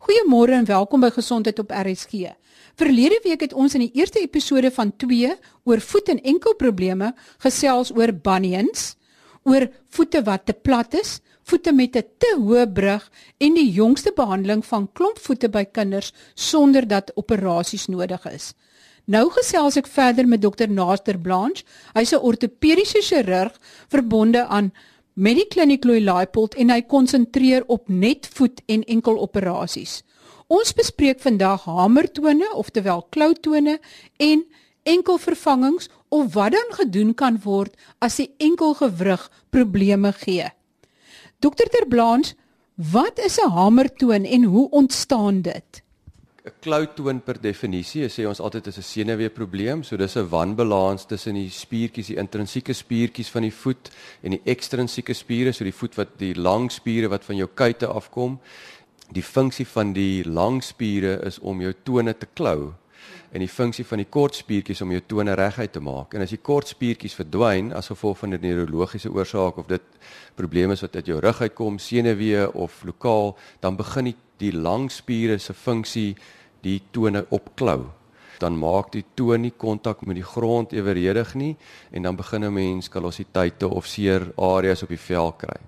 Goeiemôre en welkom by Gesondheid op RSG. Verlede week het ons in die eerste episode van 2 oor voet en enkelprobleme gesels oor bunions, oor voete wat te plat is, voete met 'n te hoë brug en die jongste behandeling van klompvoete by kinders sonder dat operasies nodig is. Nou gesels ek verder met dokter Naaster Blanche. Hy's 'n ortopediese chirurg verbonde aan Medikliniek Louis Laipold en hy konsentreer op net voet en enkel operasies. Ons bespreek vandag hamertone, oftewel kloutone en enkelvervangings of wat dan gedoen kan word as die enkelgewrig probleme gee. Dokter Terblanche, wat is 'n hamertoon en hoe ontstaan dit? 'n Kloutoon per definisie sê ons altyd is 'n senuweeprobleem, so dis 'n wanbalans tussen die spiertjies, die intrinsieke spiertjies van die voet en die ekstrinsieke spiere, so die voet wat die lang spiere wat van jou kuite afkom die funksie van die lang spiere is om jou tone te klou en die funksie van die kort spiertjies om jou tone reguit te maak. En as die kort spiertjies verdwyn as gevolg van 'n neurologiese oorsaak of dit probleme is wat uit jou rug uitkom, senuwee of lokaal, dan begin die, die lang spiere se funksie die tone opklou dan maak die toon nie kontak met die grond eweredig nie en dan begin 'n mens kalositeite of seer areas op die vel kry.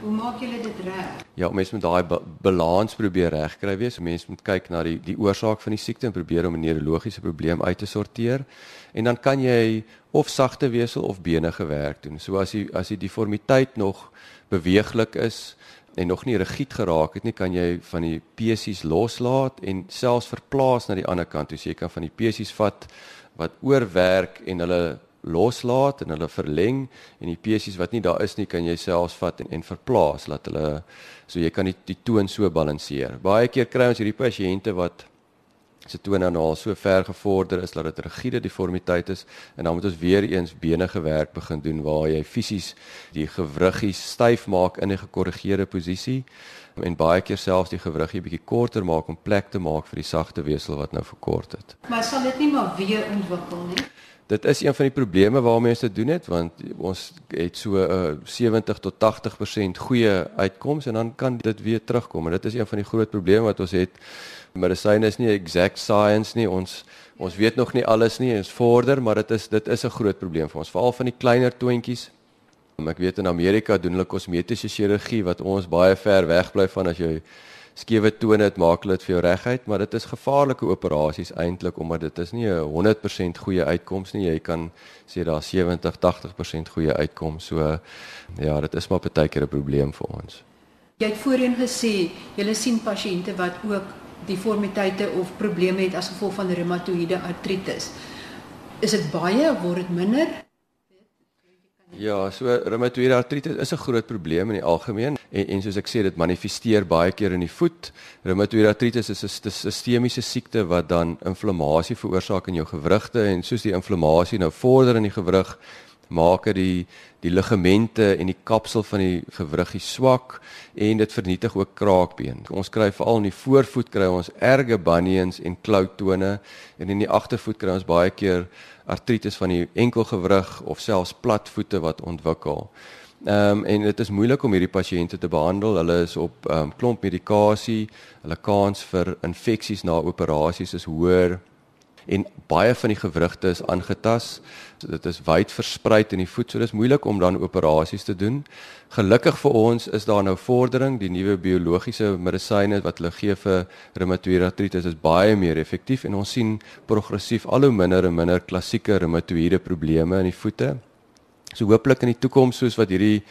Hoe maak julle dit reg? Ja, mens moet daai ba balans probeer regkry wees. Mens moet kyk na die die oorsaak van die siekte en probeer om 'n neurologiese probleem uit te sorteer. En dan kan jy of sagte wesel of bene gewerk doen. So as die as die deformiteit nog beweeglik is, en nog nie rigied geraak het nie, kan jy van die pesies loslaat en selfs verplaas na die ander kant. Dus jy kan van die pesies vat wat oorwerk en hulle loslaat en hulle verleng en die pesies wat nie daar is nie, kan jy selfs vat en, en verplaas laat hulle so jy kan die, die toon so balanseer. Baie keer kry ons hierdie pasiënte wat se tone nou al so ver gevorder is dat dit rigiede deformiteit is en dan moet ons weer eens benige werk begin doen waar jy fisies die gewriggies styf maak in 'n gekorrigeerde posisie en baie keer selfs die gewriggie bietjie korter maak om plek te maak vir die sagte wesel wat nou verkort het. Maar sal dit nie maar weer ontwikkel nie? Dit is een van die probleme waarmee ons dit doen het want ons het so uh, 70 tot 80% goeie uitkomste en dan kan dit weer terugkom en dit is een van die groot probleme wat ons het medisyne is nie exact science nie. Ons ons weet nog nie alles nie. Ons vorder, maar dit is dit is 'n groot probleem vir ons, veral van die kleiner toontjies. Ek weet in Amerika doen hulle kosmetiese chirurgie wat ons baie ver weg bly van as jy skewe tone het, maak dit vir jou reguit, maar dit is gevaarlike operasies eintlik omdat dit is nie 'n 100% goeie uitkoms nie. Jy kan sê daar 70, 80% goeie uitkoms. So ja, dit is maar baie keer 'n probleem vir ons. Jy het voorheen gesê jy sien pasiënte wat ook deformiteite of probleme het as gevolg van reumatoïede artritis. Is dit baie of word dit minder? Ja, so reumatoïede artritis is 'n groot probleem in die algemeen en en soos ek sê dit manifesteer baie keer in die voet. Reumatoïede artritis is 'n sistemiese siekte wat dan inflammasie veroorsaak in jou gewrigte en soos die inflammasie nou vorder in die gewrig, maak dit die die ligamente en die kapsel van die gewriggie swak en dit vernietig ook kraakbeen. Ons kry veral in die voorvoet kry ons erge bunions en kloutone en in die agtervoet kry ons baie keer artritis van die enkelgewrig of selfs platvoete wat ontwikkel. Ehm um, en dit is moeilik om hierdie pasiënte te behandel. Hulle is op ehm um, klomp medikasie. Hulle kans vir infeksies na operasies is hoër en baie van die gewrigte is aangetas. So dit is wyd versprei in die voet, so dis moeilik om dan operasies te doen. Gelukkig vir ons is daar nou vordering, die nuwe biologiese medisyne wat hulle gee vir reumatoïede artritis is baie meer effektief en ons sien progressief al hoe minder en minder klassieke reumatoïede probleme in die voete. So hooplik in die toekoms soos wat hierdie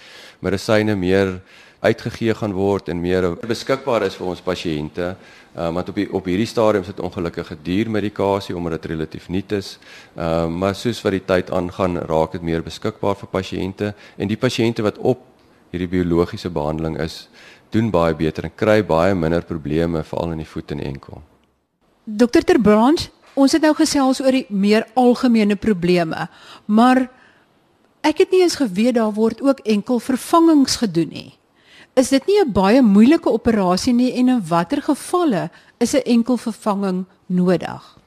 medisyne meer uitgegee gaan word en meer beskikbaar is vir ons pasiënte. Ehm uh, want op die, op hierdie stadium sit ongelukkige diermedikasie omdat dit relatief nuut is. Ehm uh, maar soos wat die tyd aangaan, raak dit meer beskikbaar vir pasiënte en die pasiënte wat op hierdie biologiese behandeling is, doen baie beter en kry baie minder probleme veral in die voet en enkel. Dokter Terbrandt, ons het nou gesels oor die meer algemene probleme, maar ek het nie eens geweet daar word ook enkel vervangings gedoen nie. Is dit nie 'n baie moeilike operasie nie en in watter gevalle is 'n enkel vervanging nodig?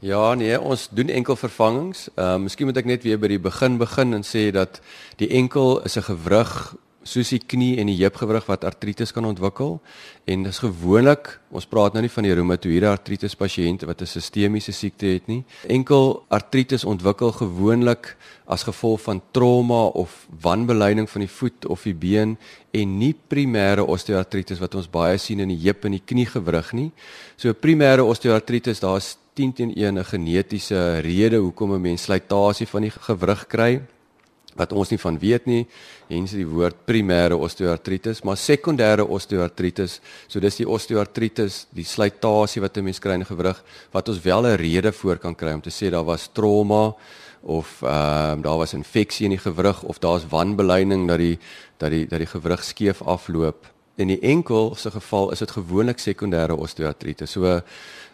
Ja, nee, ons doen enkel vervangings. Ehm uh, miskien moet ek net weer by die begin begin en sê dat die enkel is 'n gewrig soos die knie en die heupgewrig wat artritis kan ontwikkel. En dis gewoonlik ons praat nou nie van die reumatoïede artritis pasiënte wat 'n sistemiese siekte het nie. Enkel artritis ontwikkel gewoonlik as gevolg van trauma of wanbeleiding van die voet of die been en nie primêre osteoartritis wat ons baie sien in die heup en die kniegewrig nie. So primêre osteoartritis daar's 10 teen 1 'n genetiese rede hoekom 'n mens slytasie van die gewrig kry wat ons nie van weet nie. Hens die woord primêre osteoartritis, maar sekondêre osteoartritis, so dis die osteoartritis, die slytasie wat 'n mens kry in gewrig wat ons wel 'n rede voor kan kry om te sê daar was trauma of ehm um, daar was infeksie in die gewrig of daar's wanbeleiding dat die dat die dat die gewrig skeef afloop. In die enkel se geval is dit gewoonlik sekondêre osteoartritis. So 'n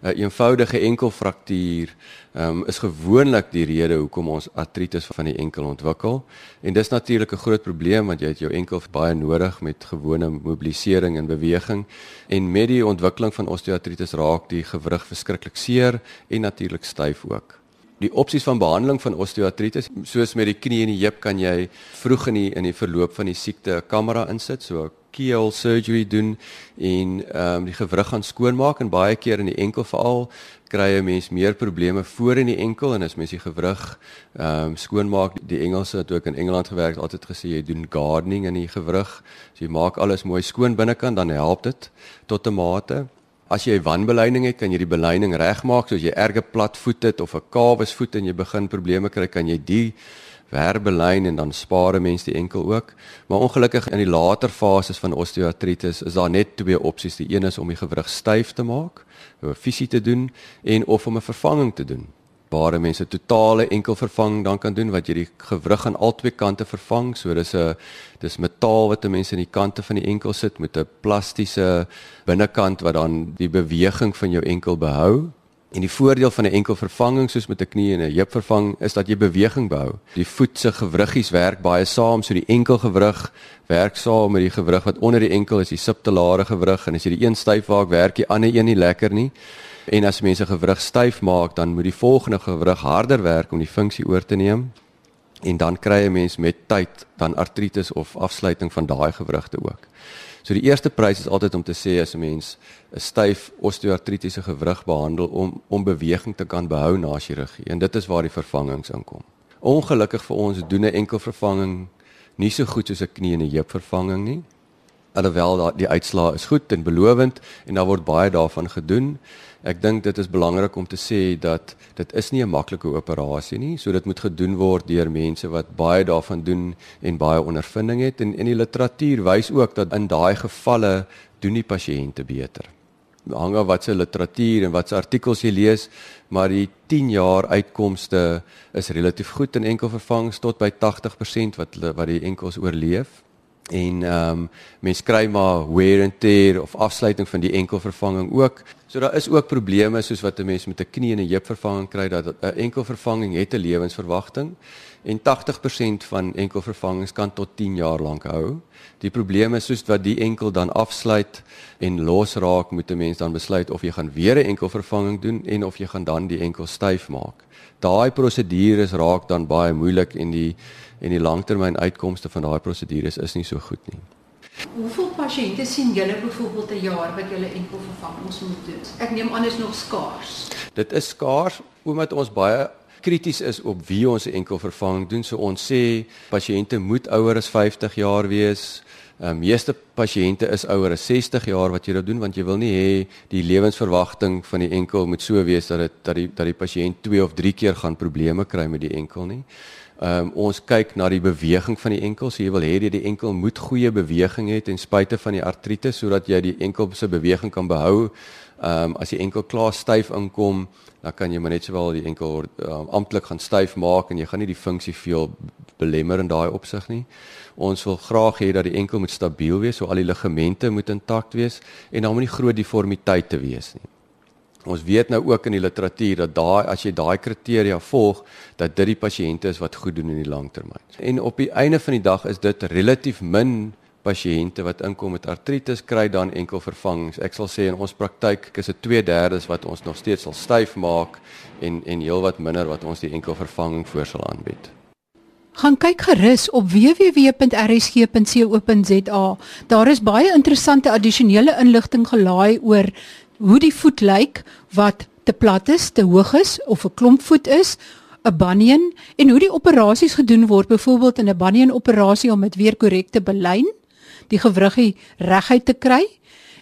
eenvoudige enkelfraktuur um, is gewoonlik die rede hoekom ons artritis van die enkel ontwikkel. En dis natuurlik 'n groot probleem want jy het jou enkel baie nodig met gewone mobilisering en beweging en met die ontwikkeling van osteoartritis raak die gewrig verskriklik seer en natuurlik styf ook. Die opsies van behandeling van osteoartritis, soos met die knie en die heup, kan jy vroeg in die in die verloop van die siekte 'n kamera insit, so keyhole surgery doen en ehm um, die gewrig gaan skoonmaak en baie keer in die enkel veral kry 'n mens meer probleme voor in die enkel en as mens die gewrig ehm um, skoonmaak die Engelse het ook in Engeland gewerk altyd gesê jy doen gardening in die gewrig so jy maak alles mooi skoon binnekant dan help dit tot 'n mate. As jy wanbeleiding het, kan jy die beleining regmaak soos jy erge plat voet het of 'n kawes voet en jy begin probleme kry, kan jy die verbelyn en dan spaar mense die enkel ook. Maar ongelukkig in die later fases van osteoartritis is daar net twee opsies. Die een is om die gewrig styf te maak, 'n fisie te doen en of om 'n vervanging te doen. Bare mense totale enkel vervang dan kan doen wat jy die gewrig aan albei kante vervang. So dis 'n dis metaal wat mense in die kante van die enkel sit met 'n plastiese binnekant wat dan die beweging van jou enkel behou. En die voordeel van 'n enkel vervanging soos met 'n knie en 'n heup vervang is dat jy beweging behou. Die voet se gewriggies werk baie saam, so die enkel gewrig werk saam met die gewrig wat onder die enkel is, die subtalare gewrig en as jy die een styf maak, werk die ander een nie lekker nie. En as mense gewrig styf maak, dan moet die volgende gewrig harder werk om die funksie oor te neem. En dan kry 'n mens met tyd dan artritis of afsluiting van daai gewrigte ook. So die eerste prys is altyd om te sê as 'n mens 'n styf osteoartritiese gewrig behandel om om beweging te kan behou na chirurgie en dit is waar die vervangings inkom. Ongelukkig vir ons doen 'n enkel vervanging nie so goed soos 'n knie en 'n heup vervanging nie alhoewel die uitslaa is goed en belovend en daar word baie daarvan gedoen. Ek dink dit is belangrik om te sê dat dit is nie 'n maklike operasie nie, so dit moet gedoen word deur mense wat baie daarvan doen en baie ondervinding het en in die literatuur wys ook dat in daai gevalle doen die pasiënte beter. Hang af wat se literatuur en wat se artikels jy lees, maar die 10 jaar uitkomste is relatief goed in enkelvervangings tot by 80% wat wat die enkels oorleef en ehm um, mense kry maar wear and tear of afsluiting van die enkelvervanging ook. So daar is ook probleme soos wat 'n mens met 'n knie en 'n heupvervanging kry dat 'n enkelvervanging het 'n lewensverwagting en 80% van enkelvervangings kan tot 10 jaar lank hou. Die probleem is soos wat die enkel dan afsluit en losraak, moet 'n mens dan besluit of jy gaan weer 'n enkelvervanging doen en of jy gaan dan die enkel styf maak. Daai prosedures raak dan baie moeilik en die en die langtermyn uitkomste van daai prosedures is nie so goed nie. Hoeveel pasiënte sien julle byvoorbeeld 'n jaar wat julle enkel vervangings moet doen? Ek neem aan is nog skaars. Dit is skaars omdat ons baie krities is op wie ons enkel vervanging doen. So ons sê pasiënte moet ouer as 50 jaar wees. Die uh, meeste pasiënte is ouer as 60 jaar wat jy dit doen want jy wil nie hê die lewensverwagting van die enkel moet so wees dat dit dat die dat die pasiënt 2 of 3 keer gaan probleme kry met die enkel nie. Um, ons kyk na die beweging van die enkel. So jy wil hê die enkel moet goeie beweging hê ten spyte van die artritis sodat jy die enkel se beweging kan behou. Ehm um, as die enkel klaar styf inkom, dan kan jy maar net sowel die enkel um, amptelik gaan styf maak en jy gaan nie die funksie veel belemmer in daai opsig nie. Ons wil graag hê dat die enkel moet stabiel wees, so al die ligamente moet intakt wees en daar moet nie groot deformiteit te wees nie. Ons weet nou ook in die literatuur dat daai as jy daai kriteria volg, dat dit die pasiënte is wat goed doen in die langtermyn. En op die einde van die dag is dit relatief min pasiënte wat inkom met artritis kry dan enkel vervangings. Ek sal sê in ons praktyk is dit 2/3 wat ons nog steeds sal styf maak en en heelwat minder wat ons die enkel vervanging voor sal aanbied. Gaan kyk gerus op www.rsg.co.za. Daar is baie interessante addisionele inligting gelaai oor hoe die voet lyk wat te plat is, te hoog is of 'n klompvoet is, 'n bunion en hoe die operasies gedoen word, byvoorbeeld in 'n bunion operasie om dit weer korrek te belyn, die gewriggie reguit te kry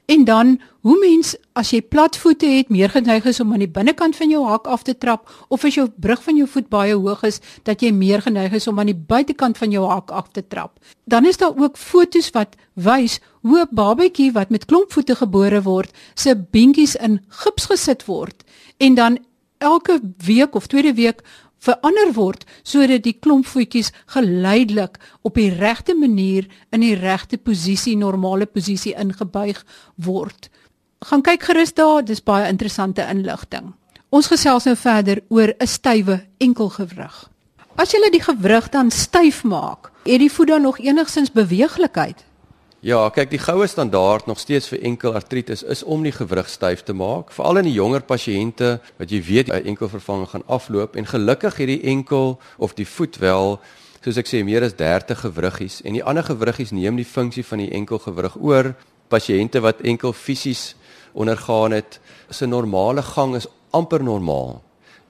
En dan hoe mens as jy platvoete het, meer geneig is om aan die binnekant van jou hak af te trap of as jou brug van jou voet baie hoog is, dat jy meer geneig is om aan die buitekant van jou hak af te trap. Dan is daar ook fotos wat wys hoe 'n babatjie wat met klompvoete gebore word, se beentjies in gips gesit word en dan elke week of tweede week verander word sodat die klompvoetjies geleidelik op die regte manier in die regte posisie, normale posisie ingebuig word. Gaan kyk gerus daar, dis baie interessante inligting. Ons gesels nou verder oor 'n stywe enkelgewrig. As jy die gewrig dan styf maak, het die voet dan nog enigsins beweeglikheid? Ja, kyk, die goue standaard nog steeds vir enkel artritis is om die gewrig styf te maak, veral in die jonger pasiënte wat jy weet 'n enkelvervanging gaan afloop en gelukkig het die enkel of die voet wel soos ek sê meer as 30 gewriggies en die ander gewriggies neem die funksie van die enkelgewrig oor. Pasiënte wat enkel fisies ondergaan het, se normale gang is amper normaal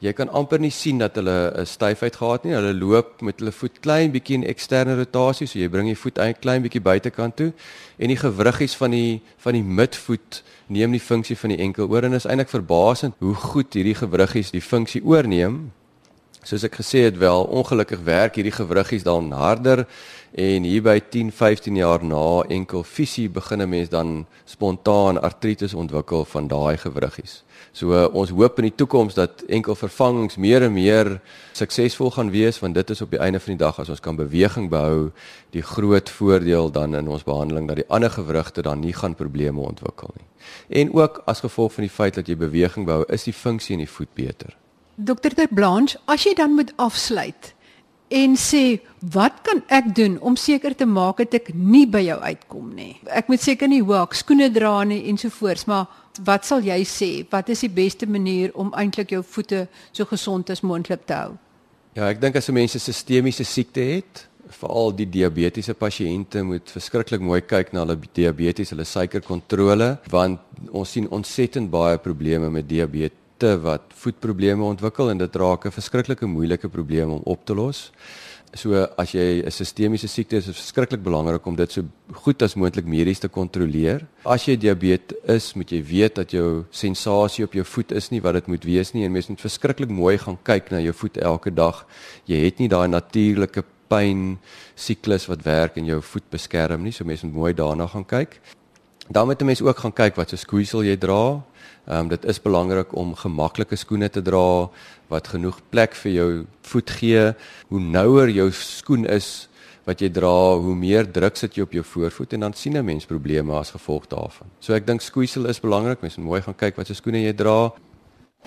jy kan amper nie sien dat hulle 'n styfheid gehad nie. Hulle loop met hulle voet klein bietjie in eksterne rotasie, so jy bring jou voet eintlik klein bietjie buitekant toe en die gewriggies van die van die midvoet neem die funksie van die enkel oor en is eintlik verbasend hoe goed hierdie gewriggies die funksie oorneem. Soos ek gesê het wel, ongelukkig werk hierdie gewriggies dan harder en hier by 10, 15 jaar na enkel fisie begin 'n mens dan spontaan artritis ontwikkel van daai gewriggies. So uh, ons hoop in die toekoms dat enkel vervangings meer en meer suksesvol gaan wees want dit is op die einde van die dag as ons kan beweging behou die groot voordeel dan in ons behandeling dat die ander gewrigte dan nie gaan probleme ontwikkel nie. En ook as gevolg van die feit dat jy beweging behou, is die funksie in die voet beter. Dr. Ter Blanche, as jy dan moet afsluit, en sê wat kan ek doen om seker te maak dat ek nie by jou uitkom nie. Ek moet seker nie hoek skoene dra nie ensovoorts, maar wat sal jy sê? Wat is die beste manier om eintlik jou voete so gesond as moontlik te hou? Ja, ek dink as 'n mens 'n sistemiese siekte het, veral die diabetiese pasiënte moet verskriklik mooi kyk na hulle diabetes, hulle suikerkontrole, want ons sien ontsettend baie probleme met diabetes te wat voetprobleme ontwikkel en dit raak 'n verskriklike moeilike probleem om op te los. So as jy 'n sistemiese siekte is dit verskriklik belangrik om dit so goed as moontlik medies te kontroleer. As jy diabetes is, moet jy weet dat jou sensasie op jou voet is nie wat dit moet wees nie en mens moet verskriklik mooi gaan kyk na jou voet elke dag. Jy het nie daai natuurlike pyn siklus wat werk en jou voet beskerm nie, so mens moet mooi daarna gaan kyk. Dan moet 'n mens ook gaan kyk wat se skoeisel jy dra. Ehm um, dit is belangrik om gemaklike skoene te dra wat genoeg plek vir jou voet gee. Hoe nouer jou skoen is wat jy dra, hoe meer druk sit jy op jou voorvoet en dan sien 'n mens probleme as gevolg daarvan. So ek dink skoeisel is belangrik. Mens moet mooi gaan kyk wat se skoene jy dra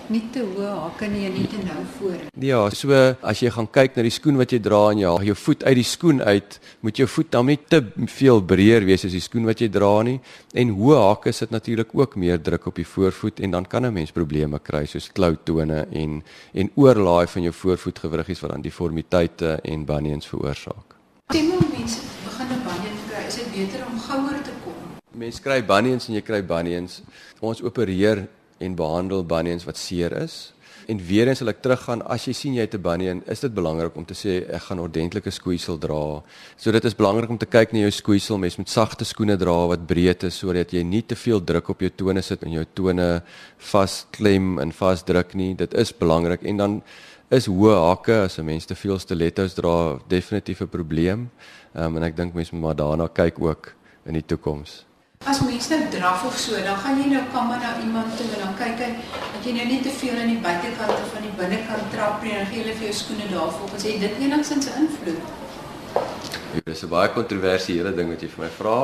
nie te hoë hakke nie en nie te nou voor. Ja, so as jy gaan kyk na die skoen wat jy dra en haal jou voet uit die skoen uit, moet jou voet dan nie te veel breër wees as die skoen wat jy dra nie. En hoë hakke sit natuurlik ook meer druk op die voorvoet en dan kan 'n mens probleme kry soos kloutone en en oorlaai van jou voorvoetgewriggies wat dan deformiteite en bunions veroorsaak. Temmel mense begin 'n bunion kry, is dit beter om gouer te kom. Mense kry bunions en jy kry bunions. Ons opereer en behandel bunions wat seer is. En weer eens sal ek teruggaan as jy sien jy het 'n bunion, is dit belangrik om te sê ek gaan ordentlike skoeisel dra. So dit is belangrik om te kyk na jou skoeisel. Mens moet sagte skoene dra wat breed is sodat jy nie te veel druk op jou tone sit en jou tone vasklem en vasdruk nie. Dit is belangrik en dan is hoë hakke as 'n mens te veel stilettos dra definitief 'n probleem. Ehm um, en ek dink mense moet maar daarna kyk ook in die toekoms. As mense nou draf of so, dan gaan jy nou kom na iemand toe en dan kyk hy dat jy nou nie te veel aan die buitekant of aan die binnekant trap nie en gee hulle vir jou skoene daar volgens jy dit enigsins invloed. Dit is 'n baie kontroversiële ding wat jy vir my vra.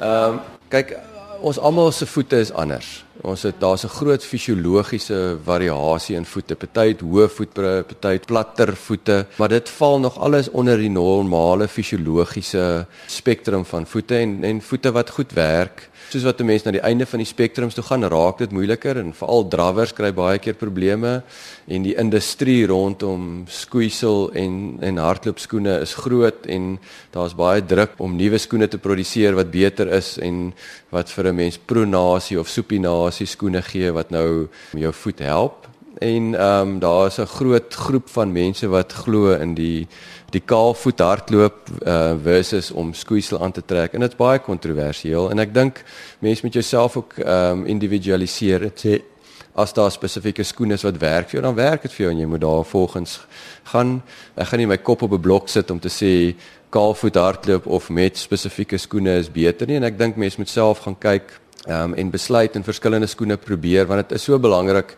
Ehm um, kyk ons almal se voete is anders. Ons het daar's 'n groot fisiologiese variasie in voete. Party het hoë voetbre, party het platter voete, maar dit val nog alles onder die normale fisiologiese spektrum van voete en en voete wat goed werk Soos wat 'n mens na die einde van die spektrums toe gaan, raak dit moeiliker en veral drawers kry baie keer probleme en die industrie rondom skoeisel en en hardloopskoene is groot en daar's baie druk om nuwe skoene te produseer wat beter is en wat vir 'n mens pronasie of supinasie skoene gee wat nou jou voet help en ehm um, daar is 'n groot groep van mense wat glo in die die kaalvoet hardloop uh, versus om skoeisel aan te trek. En dit's baie kontroversieel en ek dink mense moet jouself ook ehm um, individualiseer. Dit sê as daar spesifieke skoene is wat werk vir jou dan werk dit vir jou en jy moet daar volgens gaan. Ek gaan nie my kop op 'n blok sit om te sê kaalvoet hardloop of met spesifieke skoene is beter nie. En ek dink mense moet self gaan kyk ehm um, en besluit en verskillende skoene probeer want dit is so belangrik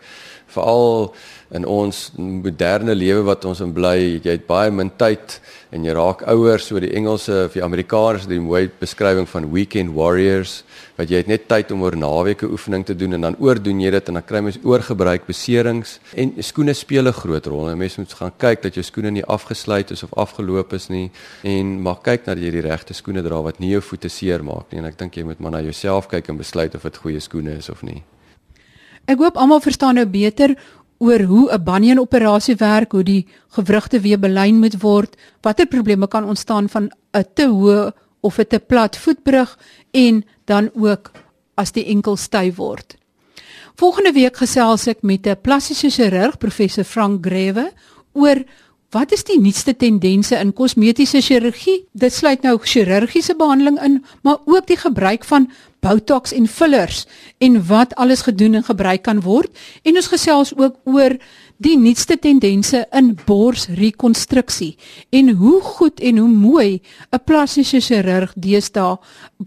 veral in ons moderne lewe wat ons in bly, jy het baie min tyd en jy raak ouer, so die Engelse of die Amerikaners het 'n mooi beskrywing van weekend warriors, wat jy het net tyd om oor naweke oefening te doen en dan oordoen jy dit en dan kry mens oorgebruik beserings en skoene speel 'n groot rol. En mense moet gaan kyk dat jou skoene nie afgesluit is of afgeloop is nie en maar kyk dat jy die regte skoene dra wat nie jou voete seer maak nie en ek dink jy moet maar na jouself kyk en besluit of dit goeie skoene is of nie. Ek hoop almal verstaan nou beter oor hoe 'n banyan operasie werk, hoe die gewrigte weer belyn moet word, watter probleme kan ontstaan van 'n te hoë of 'n te plat voetbrug en dan ook as die enkel styf word. Volgende week gesels ek met 'n plastiese chirurg, professor Frank Grewe, oor Wat is die nuutste tendense in kosmetiese chirurgie? Dit sluit nou chirurgiese behandeling in, maar ook die gebruik van botox en fillers en wat alles gedoen en gebruik kan word. En ons gesels ook oor die nuutste tendense in borsrekonstruksie en hoe goed en hoe mooi 'n plastiese chirurg deesdae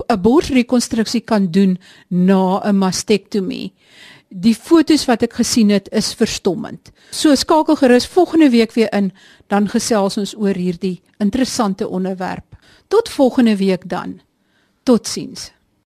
'n borsrekonstruksie kan doen na 'n mastektomie die fotos wat ek gesien het is verstommend. So skakel gerus volgende week weer in, dan gesels ons oor hierdie interessante onderwerp. Tot volgende week dan. Totsiens.